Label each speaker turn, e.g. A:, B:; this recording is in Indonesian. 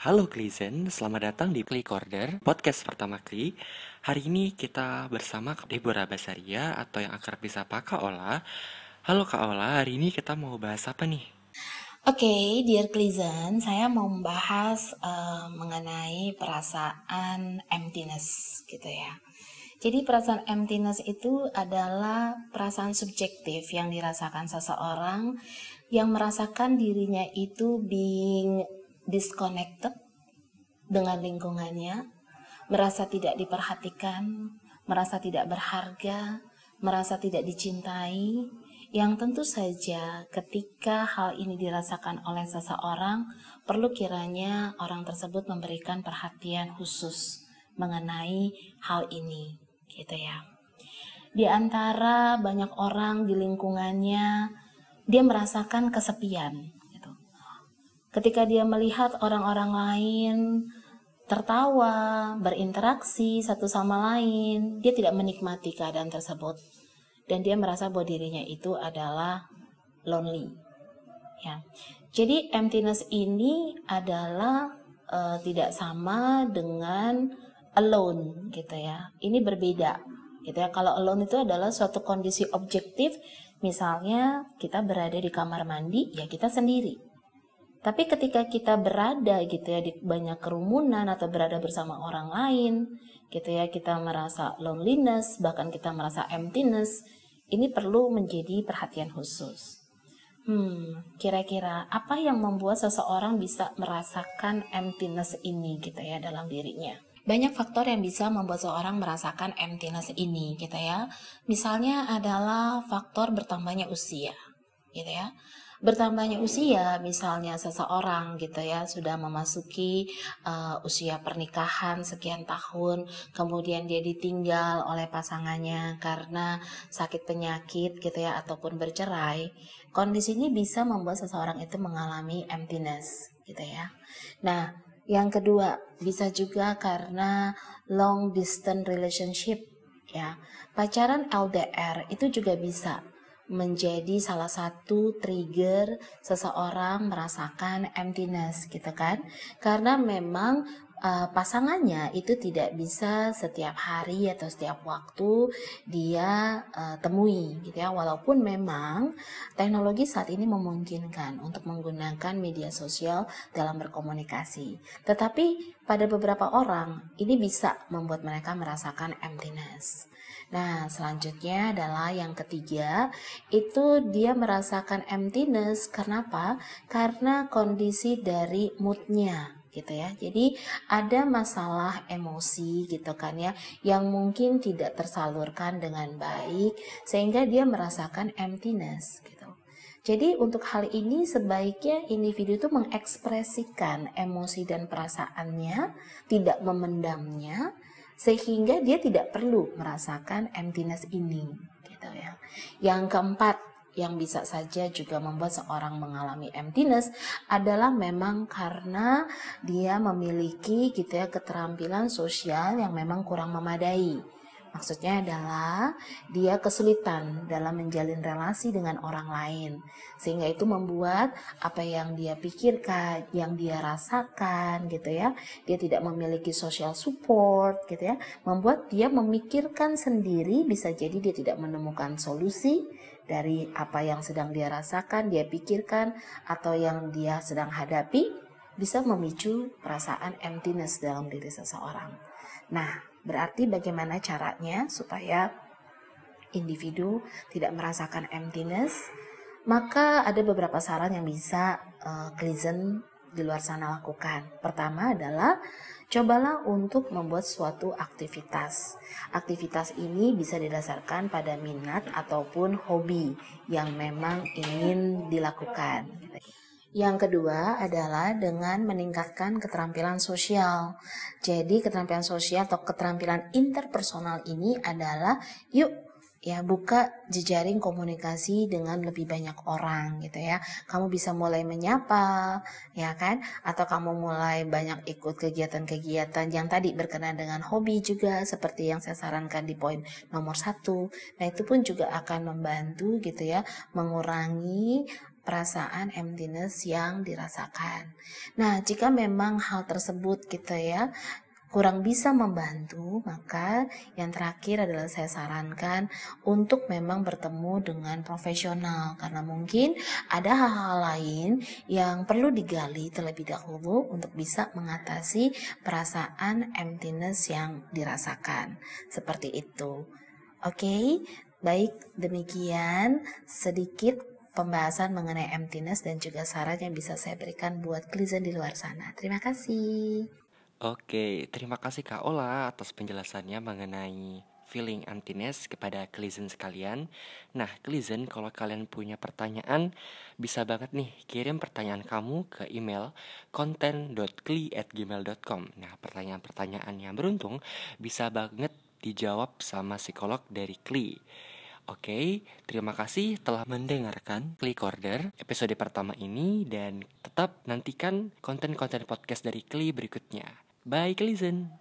A: Halo Klizen, selamat datang di Klik Order, podcast pertama Kli. Hari ini kita bersama Deborah Basaria atau yang akrab disapa Kak Ola. Halo Kak Ola, hari ini kita mau bahas apa nih?
B: Oke, okay, dear Klizen, saya mau membahas uh, mengenai perasaan emptiness gitu ya. Jadi perasaan emptiness itu adalah perasaan subjektif yang dirasakan seseorang yang merasakan dirinya itu being disconnected dengan lingkungannya, merasa tidak diperhatikan, merasa tidak berharga, merasa tidak dicintai, yang tentu saja ketika hal ini dirasakan oleh seseorang, perlu kiranya orang tersebut memberikan perhatian khusus mengenai hal ini, gitu ya. Di antara banyak orang di lingkungannya, dia merasakan kesepian, Ketika dia melihat orang-orang lain tertawa, berinteraksi satu sama lain, dia tidak menikmati keadaan tersebut dan dia merasa bahwa dirinya itu adalah lonely. Ya. Jadi emptiness ini adalah uh, tidak sama dengan alone gitu ya. Ini berbeda gitu ya. Kalau alone itu adalah suatu kondisi objektif, misalnya kita berada di kamar mandi, ya kita sendiri tapi ketika kita berada gitu ya di banyak kerumunan atau berada bersama orang lain, gitu ya kita merasa loneliness, bahkan kita merasa emptiness, ini perlu menjadi perhatian khusus. Hmm, kira-kira apa yang membuat seseorang bisa merasakan emptiness ini gitu ya dalam dirinya? Banyak faktor yang bisa membuat seseorang merasakan emptiness ini gitu ya. Misalnya adalah faktor bertambahnya usia gitu ya bertambahnya usia misalnya seseorang gitu ya sudah memasuki uh, usia pernikahan sekian tahun kemudian dia ditinggal oleh pasangannya karena sakit penyakit gitu ya ataupun bercerai kondisi ini bisa membuat seseorang itu mengalami emptiness gitu ya. Nah yang kedua bisa juga karena long distance relationship ya. Pacaran LDR itu juga bisa menjadi salah satu trigger seseorang merasakan emptiness gitu kan? Karena memang uh, pasangannya itu tidak bisa setiap hari atau setiap waktu dia uh, temui gitu ya walaupun memang teknologi saat ini memungkinkan untuk menggunakan media sosial dalam berkomunikasi tetapi pada beberapa orang ini bisa membuat mereka merasakan emptiness Nah, selanjutnya adalah yang ketiga, itu dia merasakan emptiness. Kenapa? Karena kondisi dari moodnya gitu ya. Jadi ada masalah emosi gitu kan ya yang mungkin tidak tersalurkan dengan baik sehingga dia merasakan emptiness gitu. Jadi untuk hal ini sebaiknya individu itu mengekspresikan emosi dan perasaannya, tidak memendamnya, sehingga dia tidak perlu merasakan emptiness ini gitu ya. Yang keempat yang bisa saja juga membuat seorang mengalami emptiness adalah memang karena dia memiliki gitu ya keterampilan sosial yang memang kurang memadai. Maksudnya adalah dia kesulitan dalam menjalin relasi dengan orang lain, sehingga itu membuat apa yang dia pikirkan, yang dia rasakan, gitu ya, dia tidak memiliki social support, gitu ya, membuat dia memikirkan sendiri, bisa jadi dia tidak menemukan solusi dari apa yang sedang dia rasakan, dia pikirkan, atau yang dia sedang hadapi, bisa memicu perasaan emptiness dalam diri seseorang. Nah, Berarti bagaimana caranya supaya individu tidak merasakan emptiness? Maka ada beberapa saran yang bisa uh, di luar sana lakukan. Pertama adalah cobalah untuk membuat suatu aktivitas. Aktivitas ini bisa didasarkan pada minat ataupun hobi yang memang ingin dilakukan. Yang kedua adalah dengan meningkatkan keterampilan sosial. Jadi keterampilan sosial atau keterampilan interpersonal ini adalah yuk ya buka jejaring komunikasi dengan lebih banyak orang gitu ya. Kamu bisa mulai menyapa ya kan atau kamu mulai banyak ikut kegiatan-kegiatan yang tadi berkenaan dengan hobi juga seperti yang saya sarankan di poin nomor satu. Nah itu pun juga akan membantu gitu ya mengurangi perasaan emptiness yang dirasakan. Nah, jika memang hal tersebut gitu ya kurang bisa membantu, maka yang terakhir adalah saya sarankan untuk memang bertemu dengan profesional karena mungkin ada hal-hal lain yang perlu digali terlebih dahulu untuk bisa mengatasi perasaan emptiness yang dirasakan. Seperti itu. Oke, okay? baik demikian sedikit pembahasan mengenai emptiness dan juga saran yang bisa saya berikan buat klizen di luar sana. Terima kasih.
A: Oke, terima kasih Kak Ola atas penjelasannya mengenai feeling emptiness kepada Klizen sekalian. Nah, Klizen, kalau kalian punya pertanyaan, bisa banget nih kirim pertanyaan kamu ke email content.kli@gmail.com. Nah, pertanyaan-pertanyaan yang beruntung bisa banget dijawab sama psikolog dari Kli. Oke, terima kasih telah mendengarkan Klik Order episode pertama ini dan tetap nantikan konten-konten podcast dari Kli berikutnya. Bye, listen.